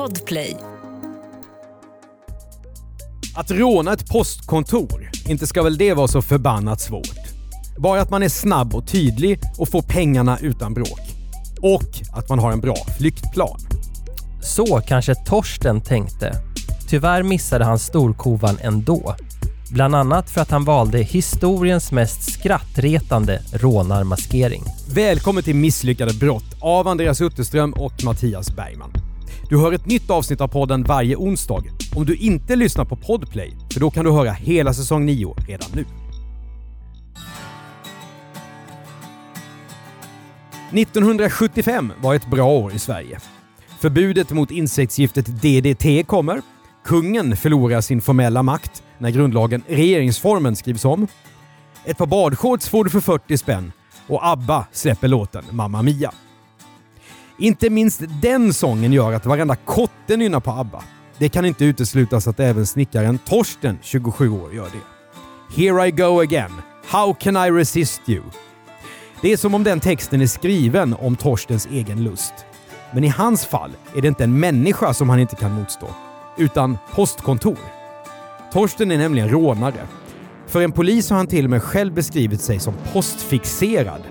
Podplay. Att råna ett postkontor, inte ska väl det vara så förbannat svårt? Bara att man är snabb och tydlig och får pengarna utan bråk. Och att man har en bra flyktplan. Så kanske Torsten tänkte. Tyvärr missade han storkovan ändå. Bland annat för att han valde historiens mest skrattretande rånarmaskering. Välkommen till Misslyckade brott av Andreas Utterström och Mattias Bergman. Du hör ett nytt avsnitt av podden varje onsdag om du inte lyssnar på Podplay, för då kan du höra hela säsong 9 redan nu. 1975 var ett bra år i Sverige. Förbudet mot insektsgiftet DDT kommer. Kungen förlorar sin formella makt när grundlagen regeringsformen skrivs om. Ett par badshorts får du för 40 spänn och ABBA släpper låten Mamma Mia. Inte minst den sången gör att varenda kotte nynnar på ABBA. Det kan inte uteslutas att även snickaren Torsten, 27 år, gör det. Here I go again. How can I resist you? Det är som om den texten är skriven om Torstens egen lust. Men i hans fall är det inte en människa som han inte kan motstå, utan postkontor. Torsten är nämligen rånare. För en polis har han till och med själv beskrivit sig som postfixerad.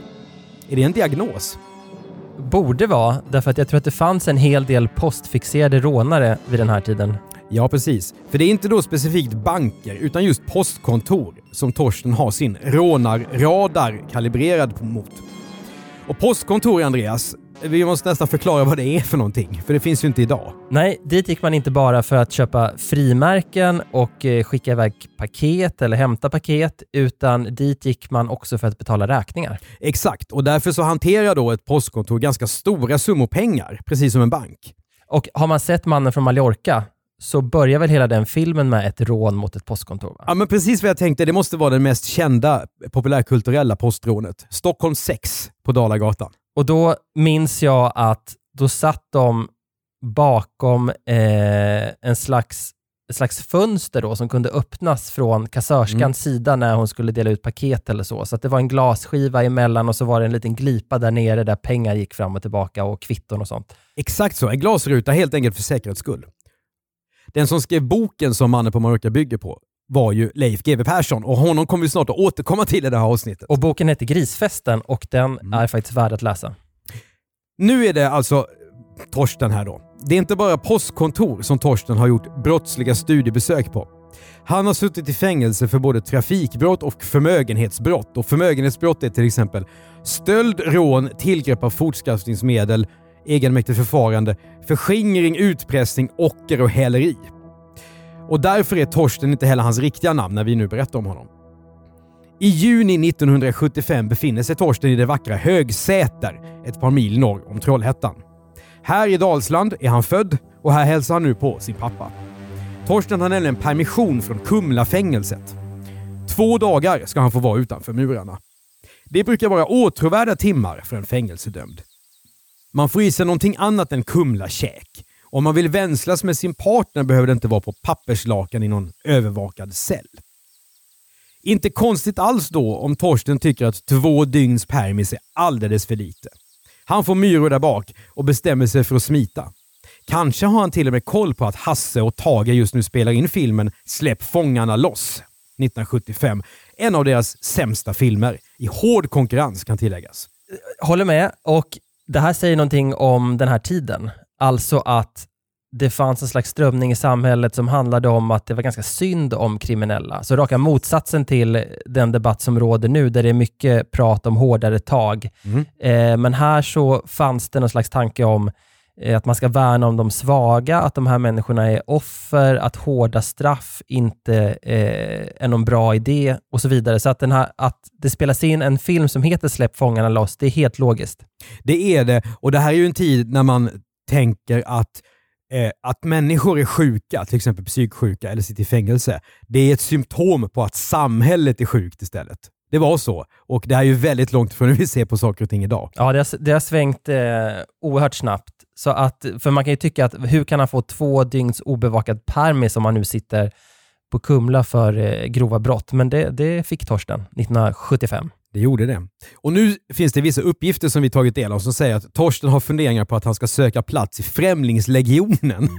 Är det en diagnos? Borde vara, därför att jag tror att det fanns en hel del postfixerade rånare vid den här tiden. Ja, precis. För det är inte då specifikt banker, utan just postkontor som Torsten har sin rånarradar kalibrerad mot. Och postkontor, Andreas, vi måste nästan förklara vad det är för någonting, för det finns ju inte idag. Nej, dit gick man inte bara för att köpa frimärken och eh, skicka iväg paket eller hämta paket, utan dit gick man också för att betala räkningar. Exakt, och därför så hanterar då ett postkontor ganska stora summor pengar, precis som en bank. Och har man sett Mannen från Mallorca så börjar väl hela den filmen med ett rån mot ett postkontor? Va? Ja, men precis vad jag tänkte. Det måste vara det mest kända populärkulturella postrånet. Stockholm 6 på Dalagatan. Och då minns jag att då satt de bakom eh, en slags, slags fönster då, som kunde öppnas från kassörskans Mm. sida när hon skulle dela ut paket eller så. Så att det var en glasskiva emellan och så var det en liten glipa där nere där pengar gick fram och tillbaka och kvitton och sånt. Exakt så, en glasruta helt enkelt för säkerhets skull. Den som skrev boken som Mannen på Mallorca bygger på var ju Leif GW Persson och honom kommer vi snart att återkomma till i det här avsnittet. Och boken heter Grisfesten och den Mm. är faktiskt värd att läsa. Nu är det alltså Torsten här då. Det är inte bara postkontor som Torsten har gjort brottsliga studiebesök på. Han har suttit i fängelse för både trafikbrott och förmögenhetsbrott. Och förmögenhetsbrott är till exempel stöld, rån, tillgrepp av fortskaffningsmedel, egenmäktigt förfarande, förskingring, utpressning, ocker och häleri. Och därför är Torsten inte heller hans riktiga namn när vi nu berättar om honom. I juni 1975 befinner sig Torsten i det vackra Högsäter, ett par mil norr om Trollhättan. Här i Dalsland är han född och här hälsar han nu på sin pappa. Torsten har nämligen permission från Kumlafängelset. Två dagar ska han få vara utanför murarna. Det brukar vara åtråvärda timmar för en fängelsedömd. Man får i sig någonting annat än Kumla-käk. Om man vill vänslas med sin partner behöver det inte vara på papperslakan i någon övervakad cell. Inte konstigt alls då om Torsten tycker att två dygns permis är alldeles för lite. Han får myror där bak och bestämmer sig för att smita. Kanske har han till och med koll på att Hasse och Tage just nu spelar in filmen Släpp fångarna loss 1975. En av deras sämsta filmer. I hård konkurrens kan tilläggas. Håller med. Och det här säger någonting om den här tiden. Alltså att det fanns en slags strömning i samhället som handlade om att det var ganska synd om kriminella. Så raka motsatsen till den debatt som råder nu, där det är mycket prat om hårdare tag. Mm. Eh, men här så fanns det någon slags tanke om eh, att man ska värna om de svaga, att de här människorna är offer, att hårda straff inte eh, är någon bra idé och så vidare. Så att, den här, att det spelas in en film som heter Släpp fångarna loss, det är helt logiskt. Det är det. Och det här är ju en tid när man tänker att eh, att människor är sjuka, till exempel psyksjuka eller sitter i fängelse, det är ett symptom på att samhället är sjukt istället. Det var så. Och det här är ju väldigt långt från hur vi ser på saker och ting idag. Ja, det har, det har svängt eh, oerhört snabbt. Så att, för man kan ju tycka att hur kan han få två dygns obevakad permis om han nu sitter på Kumla för eh, grova brott? Men det, det fick Torsten 1975. Det gjorde det. Och nu finns det vissa uppgifter som vi tagit del av som säger att Torsten har funderingar på att han ska söka plats i Främlingslegionen.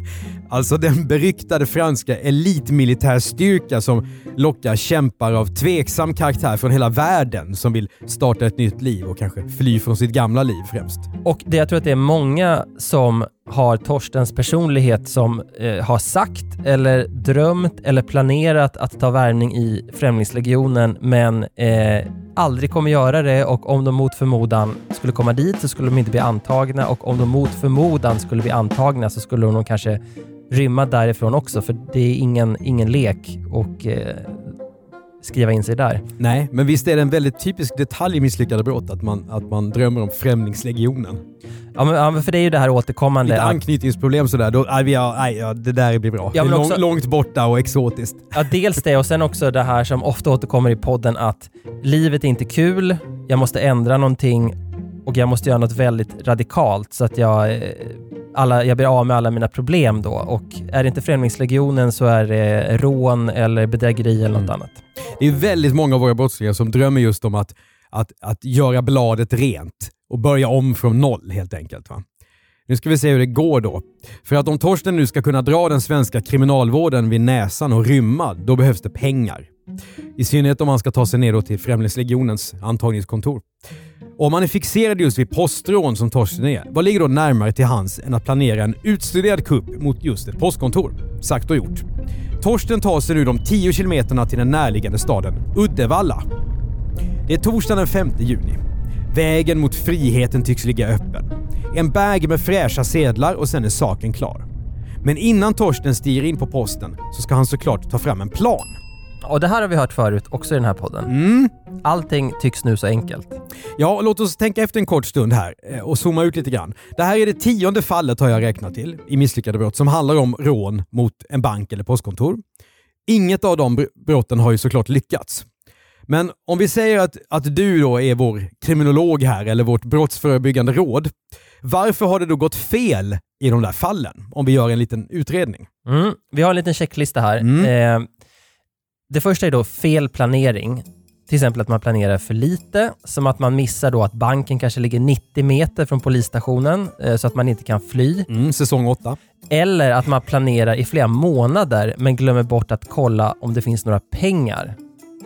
Alltså den beryktade franska elitmilitärstyrka som lockar kämpar av tveksam karaktär från hela världen som vill starta ett nytt liv och kanske fly från sitt gamla liv främst. Och det, jag tror att det är många som har Torstens personlighet som eh, har sagt eller drömt eller planerat att ta värvning i Främlingslegionen men eh, aldrig kommer göra det och om de mot förmodan skulle komma dit så skulle de inte bli antagna och om de mot förmodan skulle bli antagna så skulle de nog kanske rymma därifrån också för det är ingen, ingen lek och eh, skriva in sig där. Nej, men visst är det en väldigt typisk detalj i misslyckade brott att man, att man drömmer om Främlingslegionen. Ja men, ja, men för det är ju det här återkommande. Lite anknytningsproblem sådär. Då, nej, har, nej, ja, det där blir bra. Ja, det är men lång, också- långt borta och exotiskt. Ja, dels det och sen också det här som ofta återkommer i podden att livet är inte kul, jag måste ändra någonting och jag måste göra något väldigt radikalt så att jag, eh, alla, jag blir av med alla mina problem då. Och är det inte Främlingslegionen så är det rån eller bedrägeri eller något Mm. annat. Det är väldigt många av våra brottslingar som drömmer just om att, att, att göra bladet rent och börja om från noll helt enkelt. Va? Nu ska vi se hur det går då. För att om Torsten nu ska kunna dra den svenska kriminalvården vid näsan och rymma, då behövs det pengar. I synnerhet om han ska ta sig ner till Främlingslegionens antagningskontor. Om man är fixerad just vid postrån som Torsten är, vad ligger då närmare till hands än att planera en utstuderad kupp mot just ett postkontor? Sagt och gjort. Torsten tar sig nu de 10 kilometerna till den närliggande staden Uddevalla. Det är torsdagen den 5 juni. Vägen mot friheten tycks ligga öppen. En bag med fräscha sedlar och sen är saken klar. Men innan Torsten stiger in på posten så ska han såklart ta fram en plan. Och det här har vi hört förut också i den här podden. Mm. Allting tycks nu så enkelt. Ja, låt oss tänka efter en kort stund här eh, och zooma ut lite grann. Det här är det tionde fallet har jag räknat till i misslyckade brott som handlar om rån mot en bank eller postkontor. Inget av de br- brotten har ju såklart lyckats. Men om vi säger att, att du då är vår kriminolog här eller vårt brottsförebyggande råd. Varför har det då gått fel i de där fallen? Om vi gör en liten utredning. Mm. Vi har en liten checklista här. Mm. Eh, det första är då fel planering. Till exempel att man planerar för lite, som att man missar då att banken kanske ligger 90 meter från polisstationen eh, så att man inte kan fly. Mm, säsong 8. Eller att man planerar i flera månader men glömmer bort att kolla om det finns några pengar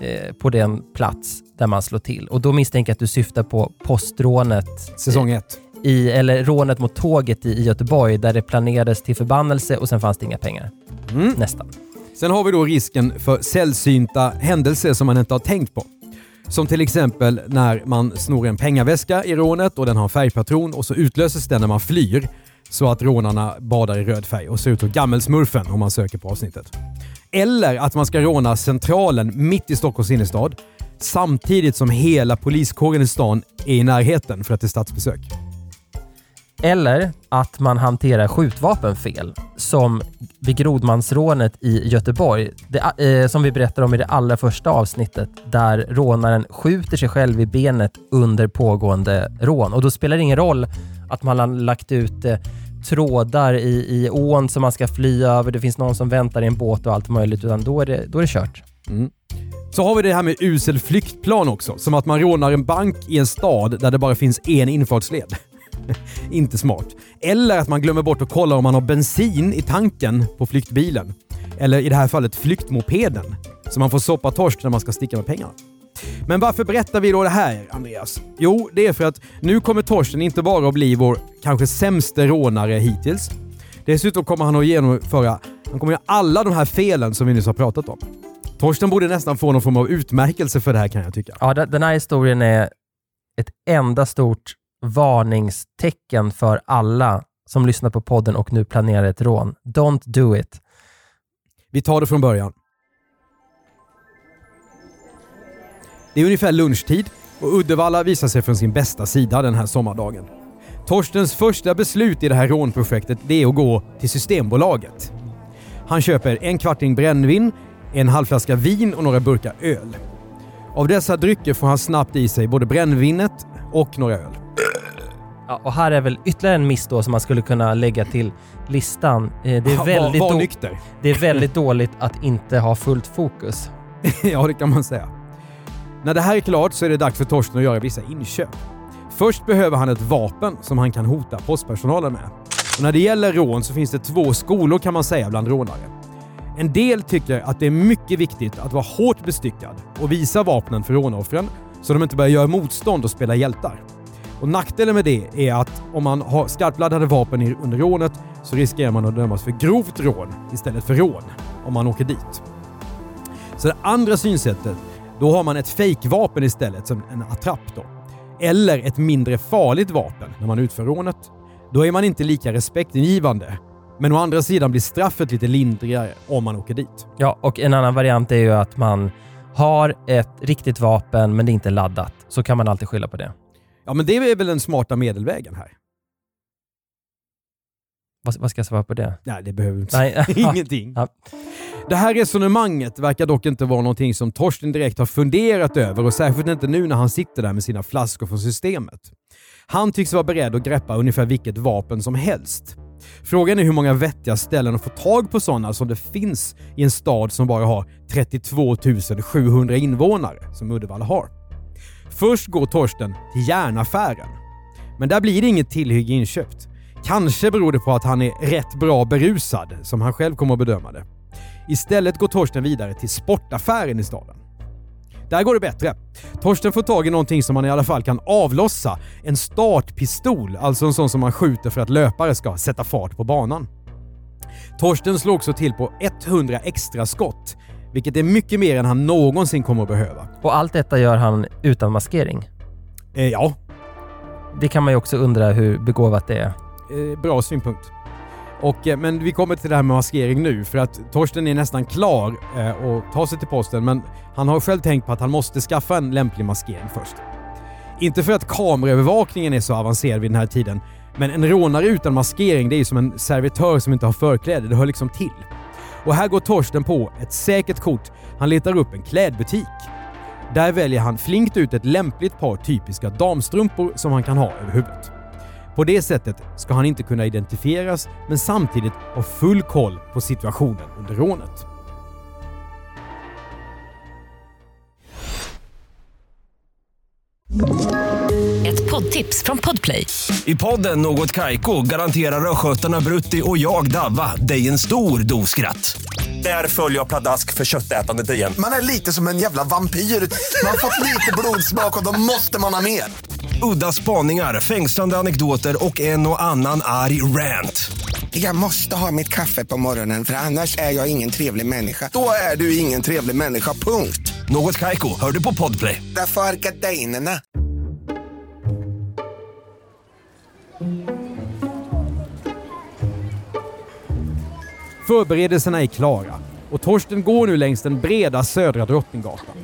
eh, på den plats där man slår till. Och då misstänker jag att du syftar på postrånet Säsong 1. i, eller rånet mot tåget i, i Göteborg där det planerades till förbannelse och sen fanns det inga pengar. Mm. Nästan. Sen har vi då risken för sällsynta händelser som man inte har tänkt på. Som till exempel när man snor en pengaväska i rånet och den har en färgpatron och så utlöses den när man flyr så att rånarna badar i röd färg och ser ut som Gammelsmurfen om man söker på avsnittet. Eller att man ska råna Centralen mitt i Stockholms innerstad samtidigt som hela poliskåren i stan är i närheten för att det är statsbesök. Eller att man hanterar skjutvapen fel, som vid grodmansrånet i Göteborg, det, eh, som vi berättar om i det allra första avsnittet, där rånaren skjuter sig själv i benet under pågående rån. Och då spelar det ingen roll att man har lagt ut eh, trådar i, i ån som man ska fly över, det finns någon som väntar i en båt och allt möjligt, utan då är det, då är det kört. Mm. Så har vi det här med usel flyktplan också. Som att man rånar en bank i en stad där det bara finns en infartsled. Inte smart. Eller att man glömmer bort att kolla om man har bensin i tanken på flyktbilen. Eller i det här fallet flyktmopeden. Så man får soppa torsk när man ska sticka med pengarna. Men varför berättar vi då det här, Andreas? Jo, det är för att nu kommer Torsten inte bara att bli vår kanske sämste rånare hittills. Dessutom kommer han att genomföra han kommer göra alla de här felen som vi nyss har pratat om. Torsten borde nästan få någon form av utmärkelse för det här kan jag tycka. Ja, de- den här historien är ett enda stort varningstecken för alla som lyssnar på podden och nu planerar ett rån. Don't do it. Vi tar det från början. Det är ungefär lunchtid och Uddevalla visar sig från sin bästa sida den här sommardagen. Torstens första beslut i det här rånprojektet det är att gå till Systembolaget. Han köper en kvarting brännvin, en halvflaska vin och några burkar öl. Av dessa drycker får han snabbt i sig både brännvinet och några öl. Ja, och här är väl ytterligare en miss då som man skulle kunna lägga till listan. Eh, Det är var, väldigt, var nykter. det är väldigt dåligt att inte ha fullt fokus. ja, det kan man säga. När det här är klart så är det dags för Torsten att göra vissa inköp. Först behöver han ett vapen som han kan hota postpersonalen med. Och när det gäller rån så finns det två skolor kan man säga bland rånare. En del tycker att det är mycket viktigt att vara hårt bestyckad och visa vapnen för rånoffren så de inte börjar göra motstånd och spela hjältar. Och nackdelen med det är att om man har skarpladdade vapen under rånet så riskerar man att dömas för grovt rån istället för rån om man åker dit. Så det andra synsättet, då har man ett fejkvapen istället som en attrapp då. Eller ett mindre farligt vapen när man utför rånet. Då är man inte lika respektingivande. Men å andra sidan blir straffet lite lindrigare om man åker dit. Ja, och en annan variant är ju att man har ett riktigt vapen men det är inte laddat. Så kan man alltid skylla på det. Ja, men det är väl den smarta medelvägen här. Vad, vad ska jag svara på det? Nej, det behöver inte. Nej. Ingenting. Ja. Det här resonemanget verkar dock inte vara någonting som Torsten direkt har funderat över och särskilt inte nu när han sitter där med sina flaskor från systemet. Han tycks vara beredd att greppa ungefär vilket vapen som helst. Frågan är hur många vettiga ställen att få tag på sådana som det finns i en stad som bara har 32 700 invånare, som Uddevalla har. Först går Torsten till järnaffären. Men där blir det inget tillhygge inköpt. Kanske beror det på att han är rätt bra berusad, som han själv kommer att bedöma det. Istället går Torsten vidare till sportaffären i staden. Där går det bättre. Torsten får tag i någonting som man i alla fall kan avlossa. En startpistol, alltså en sån som man skjuter för att löpare ska sätta fart på banan. Torsten slår också till på 100 extra skott, vilket är mycket mer än han någonsin kommer att behöva. Och allt detta gör han utan maskering. Eh, ja, Det kan man ju också undra hur begåvat det är. eh, bra synpunkt. Och, eh, men vi kommer till det här med maskering nu, för att Torsten är nästan klar eh, att ta sig till posten, men han har själv tänkt på att han måste skaffa en lämplig maskering först. Inte för att kameraövervakningen är så avancerad vid den här tiden, men en rånare utan maskering det är ju som en servitör som inte har förkläde, det hör liksom till. Och här går Torsten på ett säkert kort. Han letar upp en klädbutik. Där väljer han flinkt ut ett lämpligt par typiska damstrumpor som han kan ha över huvudet. På det sättet ska han inte kunna identifieras men samtidigt ha full koll på situationen under rånet. Ett poddtips från Podplay. I podden Något Kaiko garanterar östgötarna Brutti och jag, Davva, dig en stor dos skratt. Där följer jag pladask för köttätandet igen. Man är lite som en jävla vampyr. Man har fått lite blodsmak och då måste man ha mer. Udda spaningar, fängslande anekdoter och en och annan arg rant. Jag måste ha mitt kaffe på morgonen för annars är jag ingen trevlig människa. Då är du ingen trevlig människa, punkt. Något Kaiko, hör du på Podplay. Därför är gardinerna. Förberedelserna är klara och Torsten går nu längs den breda södra Drottninggatan.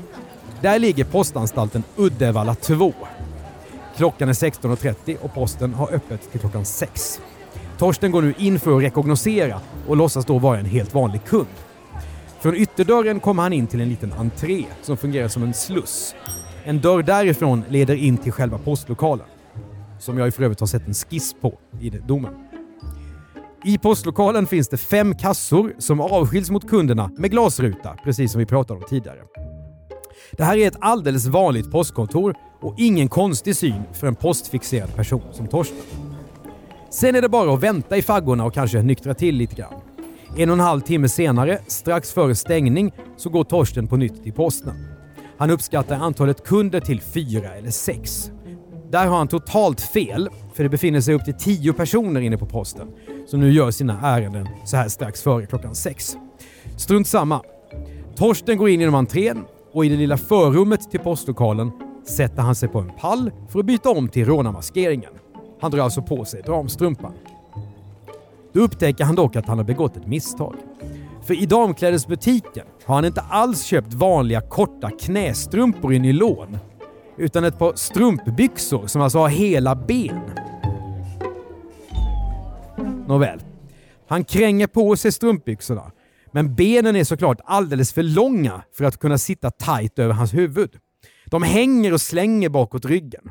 Där ligger postanstalten Uddevalla 2. Klockan är 16.30 och posten har öppet till klockan 6. Torsten går nu in för att rekognosera och låtsas då vara en helt vanlig kund. Från ytterdörren kommer han in till en liten entré som fungerar som en sluss. En dörr därifrån leder in till själva postlokalen. Som jag för övrigt har sett en skiss på i domen. I postlokalen finns det fem kassor som avskiljs mot kunderna med glasruta, precis som vi pratade om tidigare. Det här är ett alldeles vanligt postkontor och ingen konstig syn för en postfixerad person som Torsten. Sen är det bara att vänta i faggorna och kanske nyktra till lite grann. En och en halv timme senare, strax före stängning, så går Torsten på nytt till posten. Han uppskattar antalet kunder till fyra eller sex. Där har han totalt fel, för det befinner sig upp till tio personer inne på posten som nu gör sina ärenden så här strax före klockan sex. Strunt samma. Torsten går in genom entrén och i det lilla förrummet till postlokalen sätter han sig på en pall för att byta om till rånarmaskeringen. Han drar alltså på sig damstrumpan. Då upptäcker han dock att han har begått ett misstag. För i damklädesbutiken har han inte alls köpt vanliga korta knästrumpor i nylon utan ett par strumpbyxor som alltså har hela ben. Nåväl. Han kränger på sig strumpbyxorna, men benen är såklart alldeles för långa för att kunna sitta tight över hans huvud. De hänger och slänger bakåt ryggen.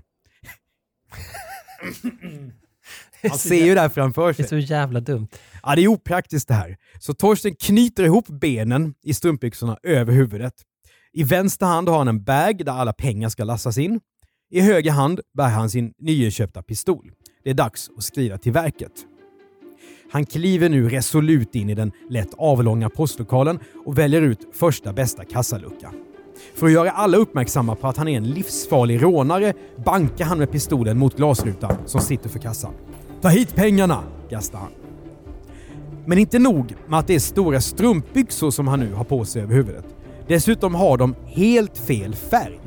Han ser ju det här framför Det sig. är så jävla dumt. Ja, det är opraktiskt det här. Så Torsten knyter ihop benen i strumpbyxorna över huvudet. I vänster hand har han en bag där alla pengar ska lassas in. I höger hand bär han sin nyinköpta pistol. Det är dags att skrida till verket. Han kliver nu resolut in i den lätt avlånga postlokalen och väljer ut första bästa kassalucka. För att göra alla uppmärksamma på att han är en livsfarlig rånare bankar han med pistolen mot glasrutan som sitter för kassan. Ta hit pengarna! gastar han. Men inte nog med att det är stora strumpbyxor som han nu har på sig över huvudet. Dessutom har de helt fel färg.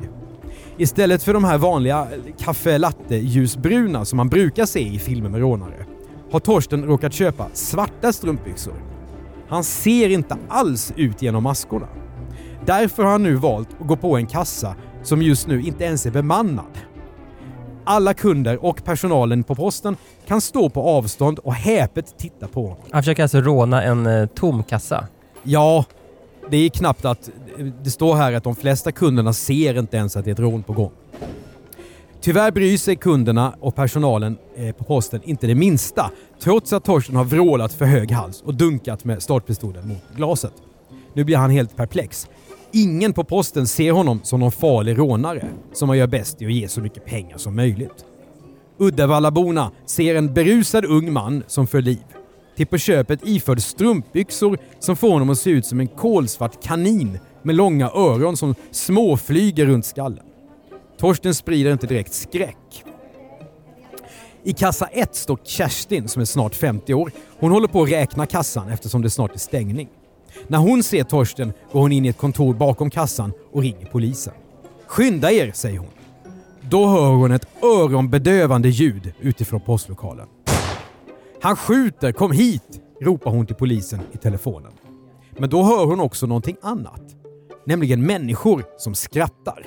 Istället för de här vanliga kaffe latte ljusbruna som man brukar se i filmer med rånare har Torsten råkat köpa svarta strumpbyxor. Han ser inte alls ut genom maskorna. Därför har han nu valt att gå på en kassa som just nu inte ens är bemannad. Alla kunder och personalen på posten kan stå på avstånd och häpet titta på honom. Han försöker alltså råna en eh, tom kassa. Ja, det är knappt att... Det står här att de flesta kunderna ser inte ens att det är ett rån på gång. Tyvärr bryr sig kunderna och personalen eh, på posten inte det minsta, trots att Torsten har vrålat för hög hals och dunkat med startpistolen mot glaset. Nu blir han helt perplex. Ingen på posten ser honom som någon farlig rånare som man gör bäst i att ge så mycket pengar som möjligt. Uddevallaborna ser en berusad ung man som för liv. Till på köpet iförd strumpbyxor som får honom att se ut som en kolsvart kanin med långa öron som småflyger runt skallen. Torsten sprider inte direkt skräck. I kassa 1 står Kerstin som är snart 50 år. Hon håller på att räkna kassan eftersom det snart är stängning. När hon ser Torsten går hon in i ett kontor bakom kassan och ringer polisen. Skynda er, säger hon. Då hör hon ett öronbedövande ljud utifrån postlokalen. Han skjuter, kom hit! ropar hon till polisen i telefonen. Men då hör hon också någonting annat. Nämligen människor som skrattar.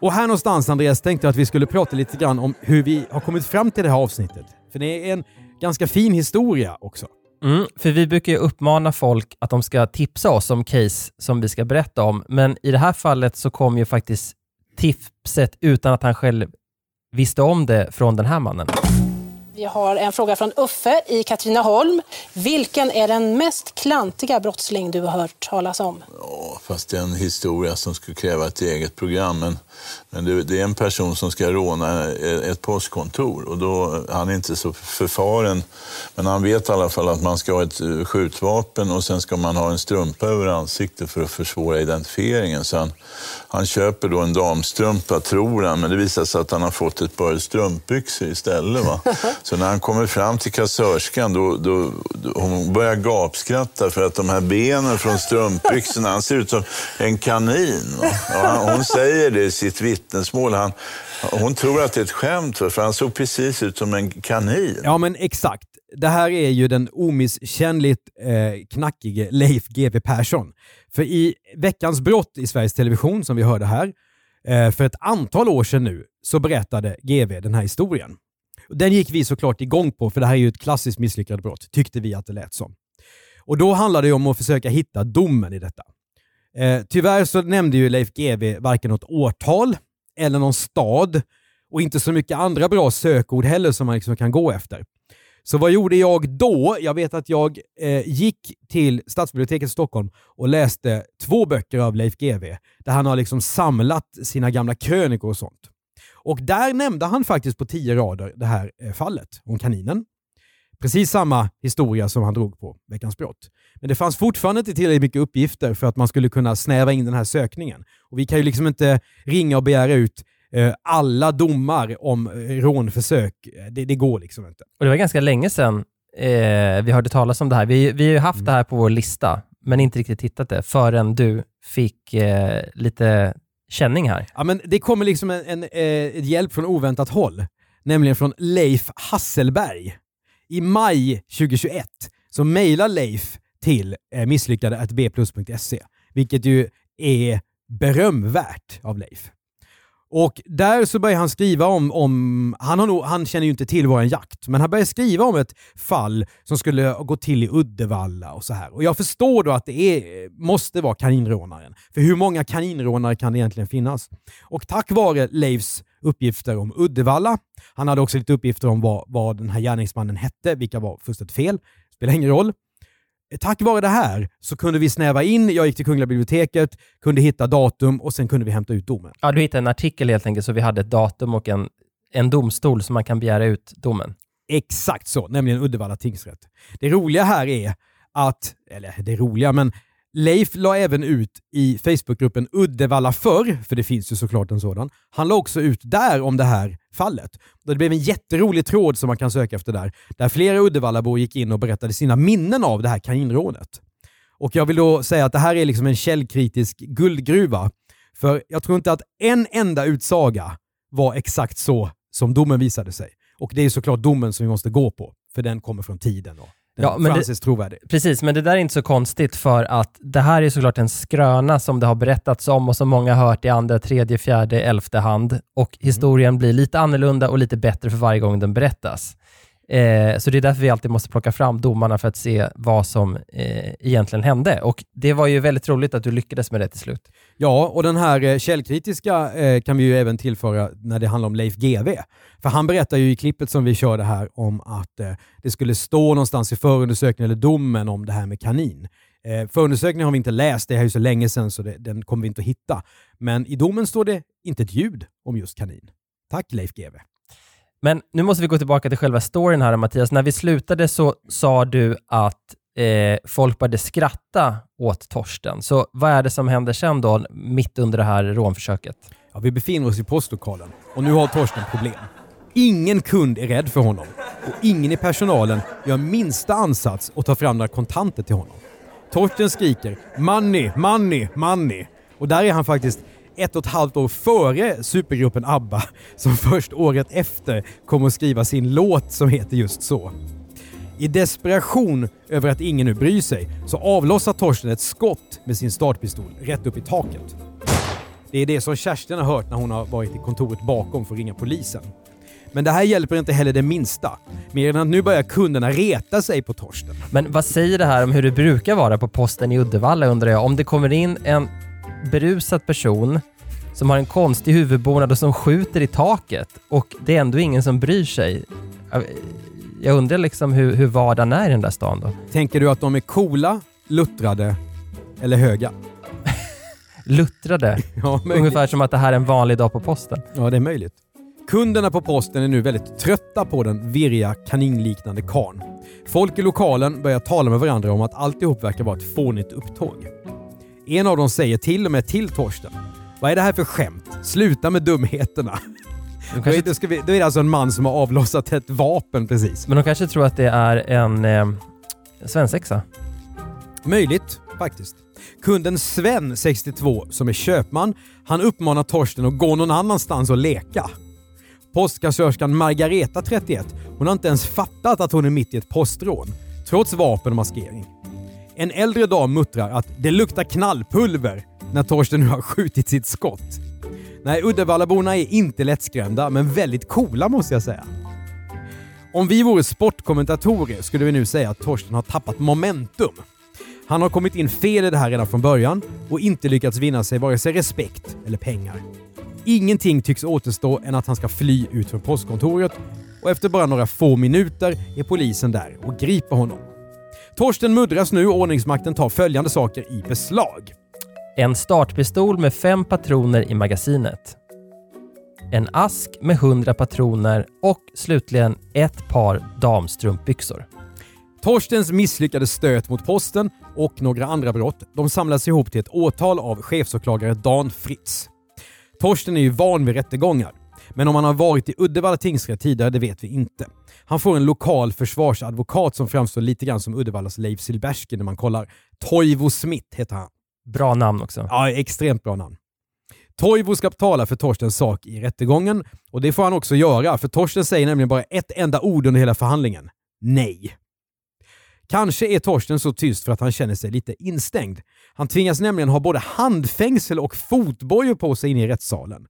Och här någonstans Andreas tänkte jag att vi skulle prata lite grann om hur vi har kommit fram till det här avsnittet. För det är en ganska fin historia också. Mm, för vi brukar ju uppmana folk att de ska tipsa oss om case som vi ska berätta om, men i det här fallet så kom ju faktiskt tipset utan att han själv visste om det från den här mannen. Vi har en fråga från Uffe i Katrineholm. Vilken är den mest klantiga brottsling du har hört talas om? Ja, fast det är en historia som skulle kräva ett eget program. Men, men det, det är en person som ska råna ett postkontor och då, han är inte så förfaren. Men han vet i alla fall att man ska ha ett skjutvapen och sen ska man ha en strumpa över ansiktet för att försvåra identifieringen. Så han, han köper då en damstrumpa, tror han, men det visar sig att han har fått ett par strumpbyxor istället. Va? Så när han kommer fram till kassörskan, då, då, då, hon börjar gapskratta för att de här benen från strumpbyxorna, han ser ut som en kanin. Ja, hon säger det i sitt vittnesmål. Han, hon tror att det är ett skämt, för han såg precis ut som en kanin. Ja, men exakt. Det här är ju den omisskännligt eh, knackige Leif GW Persson. För i Veckans brott i Sveriges Television, som vi hörde här, eh, för ett antal år sedan nu, så berättade GW den här historien. Den gick vi såklart igång på, för det här är ju ett klassiskt misslyckat brott, tyckte vi att det lät som. Och då handlade det om att försöka hitta domen i detta. Eh, tyvärr så nämnde ju Leif GW varken något årtal eller någon stad och inte så mycket andra bra sökord heller som man liksom kan gå efter. Så vad gjorde jag då? Jag vet att jag eh, gick till Stadsbiblioteket i Stockholm och läste två böcker av Leif GW där han har liksom samlat sina gamla krönikor och sånt. Och där nämnde han faktiskt på tio rader det här eh, fallet om kaninen. Precis samma historia som han drog på Veckans brott. Men det fanns fortfarande inte tillräckligt mycket uppgifter för att man skulle kunna snäva in den här sökningen. Och Vi kan ju liksom inte ringa och begära ut eh, alla domar om eh, rånförsök. Det, det, går liksom inte. Och Det var ganska länge sedan eh, vi hörde talas om det här. Vi, vi har ju haft mm. det här på vår lista, men inte riktigt hittat det förrän du fick eh, lite känning här. Ja, men det kommer liksom en, en, eh, en hjälp från oväntat håll, nämligen från Leif Hasselberg. I maj 2021 så mejlar Leif till eh, misslyckade.bplus.se, vilket ju är berömvärt av Leif. Och där så börjar han skriva om, om han, har nog, han känner ju inte till vår jakt, men han börjar skriva om ett fall som skulle gå till i Uddevalla och så här. Och jag förstår då att det är, måste vara kaninrånaren. För hur många kaninrånare kan det egentligen finnas? Och tack vare Leifs uppgifter om Uddevalla, han hade också lite uppgifter om vad, vad den här gärningsmannen hette, vilka var fullständigt fel, spelar ingen roll tack vare det här så kunde vi snäva in, jag gick till Kungliga biblioteket, kunde hitta datum och sen kunde vi hämta ut domen. Ja, du hittade en artikel helt enkelt, så vi hade ett datum och en, en domstol som man kan begära ut domen. Exakt så, nämligen Uddevalla tingsrätt. Det roliga här är att, eller det roliga, men Leif la även ut i Facebookgruppen Uddevalla förr, för det finns ju såklart en sådan. Han la också ut där om det här fallet. Det blev en jätterolig tråd som man kan söka efter där, där flera Uddevallabor gick in och berättade sina minnen av det här kaninrånet. Och jag vill då säga att det här är liksom en källkritisk guldgruva. För jag tror inte att en enda utsaga var exakt så som domen visade sig. Och det är såklart domen som vi måste gå på, för den kommer från tiden. Och Ja, men det- Francis trovärdig. Precis, men det där är inte så konstigt för att det här är såklart en skröna som det har berättats om och som många har hört i andra, tredje, fjärde, elfte hand. Och historien blir lite annorlunda och lite bättre för varje gång den berättas. Eh, så det är därför vi alltid måste plocka fram domarna för att se vad som eh, egentligen hände. Och det var ju väldigt roligt att du lyckades med det till slut. Ja, och den här eh, källkritiska eh, kan vi ju även tillföra när det handlar om Leif GW. För han berättar ju i klippet som vi körde här om att eh, det skulle stå någonstans i förundersökningen eller domen om det här med kanin. Eh, förundersökningen har vi inte läst, det är ju så länge sedan så det, den kommer vi inte att hitta. Men i domen står det inte ett ljud om just kanin. Tack Leif GW. Men nu måste vi gå tillbaka till själva storyn här Mattias. När vi slutade så sa du att eh, folk började skratta åt Torsten. Så vad är det som händer sen då, mitt under det här rånförsöket? Ja, vi befinner oss i postlokalen och nu har Torsten problem. Ingen kund är rädd för honom och ingen i personalen gör minsta ansats att ta fram några kontanter till honom. Torsten skriker “Money, money, money” och där är han faktiskt ett och ett halvt år före supergruppen ABBA som först året efter kommer att skriva sin låt som heter just så. I desperation över att ingen nu bryr sig så avlossar Torsten ett skott med sin startpistol rätt upp i taket. Det är det som Kerstin har hört när hon har varit i kontoret bakom för att ringa polisen. Men det här hjälper inte heller det minsta. Mer än att nu börjar kunderna reta sig på Torsten. Men vad säger det här om hur det brukar vara på posten i Uddevalla undrar jag? Om det kommer in en berusad person som har en konstig huvudbonad och som skjuter i taket och det är ändå ingen som bryr sig. Jag- undrar liksom hur, hur vardagen är i den där stan då. Tänker du att de är coola, luttrade eller höga? Luttrade, Ja, möjligt. ungefär som att det här är en vanlig dag på posten. Ja, det är möjligt. Kunderna på posten är nu väldigt trötta på den virriga kaninliknande karn. Folk i lokalen börjar tala med varandra om att alltihop verkar vara ett fånigt upptåg. En av dem säger till och med till Torsten. Vad är det här för skämt? Sluta med dumheterna. De Då kanske, är, det, då är det alltså en man som har avlossat ett vapen precis. men de kanske tror att det är en eh, svensexa. Möjligt, faktiskt. Kunden Sven, 62, som är köpman, han uppmanar Torsten att gå någon annanstans och leka. Postkassörskan Margareta, 31, hon har inte ens fattat att hon är mitt i ett postrån, trots vapen och maskering. En äldre dam muttrar att det luktar knallpulver när Torsten nu har skjutit sitt skott. Nej, Uddevallaborna är inte lättskrämda, men väldigt coola måste jag säga. Om vi vore sportkommentatorer skulle vi nu säga att Torsten har tappat momentum. Han har kommit in fel i det här redan från början och inte lyckats vinna sig vare sig respekt eller pengar. Ingenting tycks återstå än att han ska fly ut från postkontoret och efter bara några få minuter är polisen där och griper honom. Torsten muddras nu och ordningsmakten tar följande saker i beslag. En startpistol med fem patroner i magasinet. En ask med 100 patroner och slutligen ett par damstrumpbyxor. Torstens misslyckade stöt mot posten och några andra brott de samlas ihop till ett åtal av chefsåklagare Dan Fritz. Torsten är ju van vid rättegångar, men om han har varit i Uddevalla tingsrätt tidigare det vet vi inte. Han får en lokal försvarsadvokat som framstår lite grann som Uddevallas Leif Silbersky när man kollar. Toivo Smith heter han. Bra namn också. Ja, extremt bra namn. Toivo ska tala för Torstens sak i rättegången och det får han också göra för Torsten säger nämligen bara ett enda ord under hela förhandlingen. Nej. Kanske är Torsten så tyst för att han känner sig lite instängd. Han tvingas nämligen ha både handfängsel och fotbojor på sig inne i rättssalen.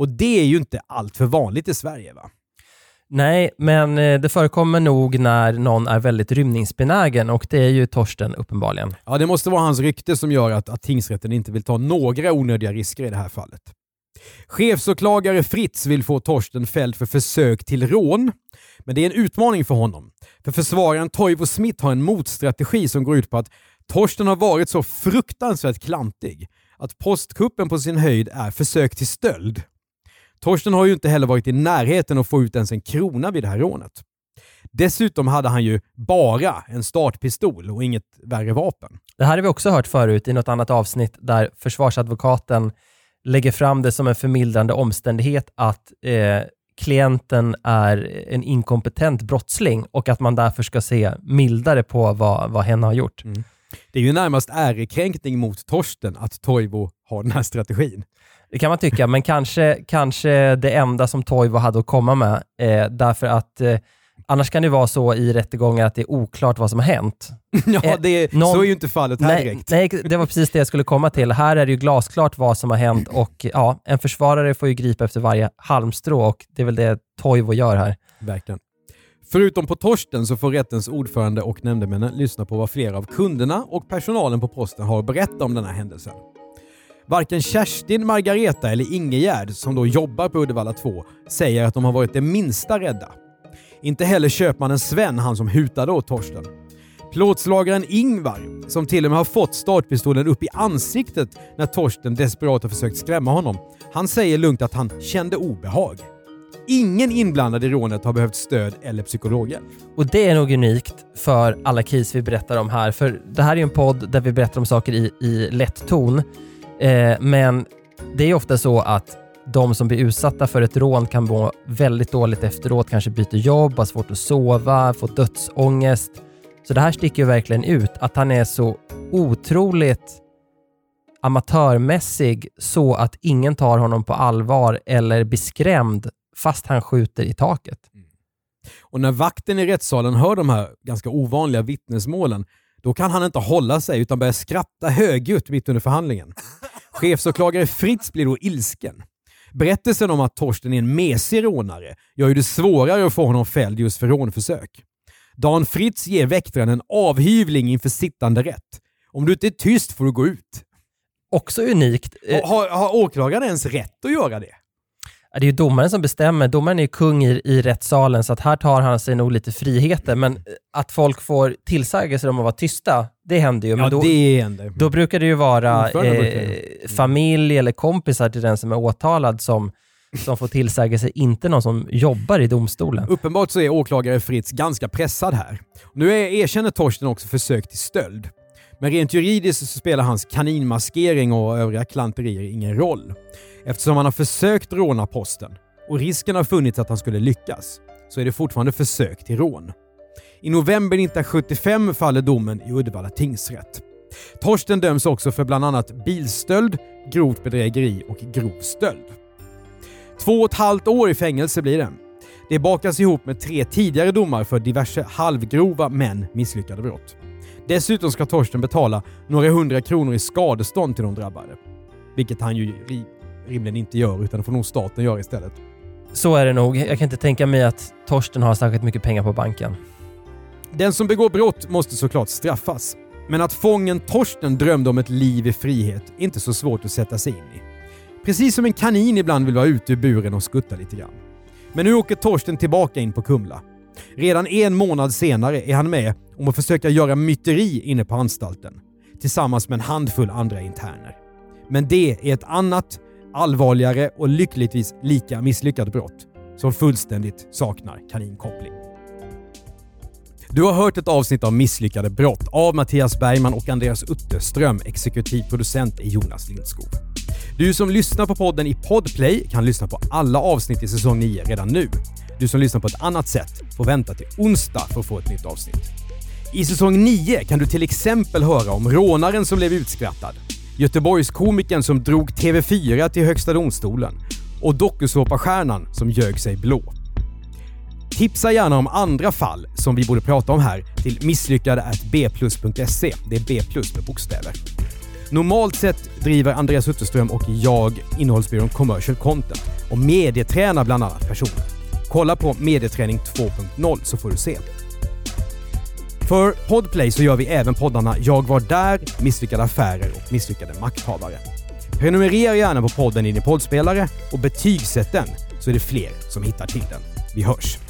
Och det är ju inte allt för vanligt i Sverige va? Nej, men eh, det förekommer nog när någon är väldigt rymningsbenägen och det är ju Torsten uppenbarligen. Ja, det måste vara hans rykte som gör att, att tingsrätten inte vill ta några onödiga risker i det här fallet. Chefsåklagare Fritz vill få Torsten fälld för försök till rån, Men det är en utmaning för honom. För försvararen Toivo Smith har en motstrategi som går ut på att Torsten har varit så fruktansvärt klantig att postkuppen på sin höjd är försök till stöld. Torsten har ju inte heller varit i närheten att få ut ens en krona vid det här rånet. Dessutom hade han ju bara en startpistol och inget värre vapen. Det här har vi också hört förut i något annat avsnitt där försvarsadvokaten lägger fram det som en förmildrande omständighet att eh, klienten är en inkompetent brottsling och att man därför ska se mildare på vad, vad hen har gjort. Mm. Det är ju närmast ärekränkning mot Torsten att Toivo har den här strategin. Det kan man tycka, men kanske, kanske det enda som Toivo hade att komma med. Eh, därför att eh, annars kan det vara så i rättegångar att det är oklart vad som har hänt. ja, Eh, det, någon- så är ju inte fallet här Nej, direkt. nej, det var precis det jag skulle komma till. Här är det ju glasklart vad som har hänt och ja, en försvarare får ju gripa efter varje halmstrå och det är väl det Toivo gör här. Verkligen. Förutom på Torsten så får rättens ordförande och nämndemännen lyssna på vad flera av kunderna och personalen på posten har att berätta om den här händelsen. Varken Kerstin, Margareta eller Ingegärd, som då jobbar på Uddevalla 2, säger att de har varit det minsta rädda. Inte heller köpmannen Sven, han som hutade åt Torsten. Plåtslagaren Ingvar, som till och med har fått startpistolen upp i ansiktet när Torsten desperat har försökt skrämma honom, han säger lugnt att han kände obehag. Ingen inblandad i rånet har behövt stöd eller psykologhjälp. Och det är nog unikt för alla case vi berättar om här, för det här är ju en podd där vi berättar om saker i, i lätt ton. Eh, men det är ofta så att de som blir utsatta för ett rån kan må väldigt dåligt efteråt, kanske byter jobb, har svårt att sova, får dödsångest. Så det här sticker ju verkligen ut, att han är så otroligt amatörmässig så att ingen tar honom på allvar eller blir skrämd fast han skjuter i taket. Mm. Och när vakten i rättssalen hör de här ganska ovanliga vittnesmålen, då kan han inte hålla sig utan börjar skratta högljutt mitt under förhandlingen. Chefsåklagare Fritz blir då ilsken. Berättelsen om att Torsten är en mesig rånare gör ju det svårare att få honom fälld just för rånförsök. Dan Fritz ger väktaren en avhyvling inför sittande rätt. Om du inte är tyst får du gå ut. Också unikt. Eh, Har, har åklagaren ens rätt att göra det? Det är ju domaren som bestämmer. Domaren är ju kung i, i rättssalen, så att här tar han sig nog lite friheter. Men eh, att folk får tillsägelser om att vara tysta, det händer ju. Men Ja, då, det händer. då brukar det ju vara eh, det. familj eller kompisar till den som är åtalad som, som får tillsägelse, inte någon som jobbar i domstolen. Uppenbart så är åklagare Fritz ganska pressad här. Nu är, erkänner Torsten också försök till stöld. Men rent juridiskt så spelar hans kaninmaskering och övriga klanterier ingen roll. Eftersom han har försökt råna posten och risken har funnits att han skulle lyckas så är det fortfarande försök till rån. I november 1975 faller domen i Uddevalla tingsrätt. Torsten döms också för bland annat bilstöld, grovt bedrägeri och grov stöld. Två och ett halvt år i fängelse blir det. Det bakas ihop med tre tidigare domar för diverse halvgrova men misslyckade brott. Dessutom ska Torsten betala några hundra kronor i skadestånd till de drabbade. Vilket han ju rimligen inte gör, utan det får nog staten göra istället. Så är det nog. Jag kan inte tänka mig att Torsten har särskilt mycket pengar på banken. Den som begår brott måste såklart straffas. Men att fången Torsten drömde om ett liv i frihet är inte så svårt att sätta sig in i. Precis som en kanin ibland vill vara ute ur buren och skutta lite grann. Men nu åker Torsten tillbaka in på Kumla. Redan en månad senare är han med om att försöka göra myteri inne på anstalten. Tillsammans med en handfull andra interner. Men det är ett annat, allvarligare och lyckligtvis lika misslyckat brott som fullständigt saknar kaninkoppling. Du har hört ett avsnitt av Misslyckade brott av Mattias Bergman och Andreas Utterström. Exekutiv producent är Jonas Lindskog. Du som lyssnar på podden i Podplay kan lyssna på alla avsnitt i säsong 9 redan nu. Du som lyssnar på ett annat sätt får vänta till onsdag för att få ett nytt avsnitt. I säsong 9 kan du till exempel höra om rånaren som blev utskrattad, Göteborgskomikern som drog TV4 till Högsta domstolen och dokusåpastjärnan som ljög sig blå. Tipsa gärna om andra fall som vi borde prata om här till misslyckade.bplus.se. Det är B plus med bokstäver. Normalt sett driver Andreas Utterström och jag innehållsbyrån Commercial Content och medietränar bland annat personer. Kolla på Medieträning 2.0 så får du se. För Podplay så gör vi även poddarna Jag var där, Misslyckade affärer och Misslyckade makthavare. Prenumerera gärna på podden i din poddspelare och betygsätt den så är det fler som hittar till den. Vi hörs!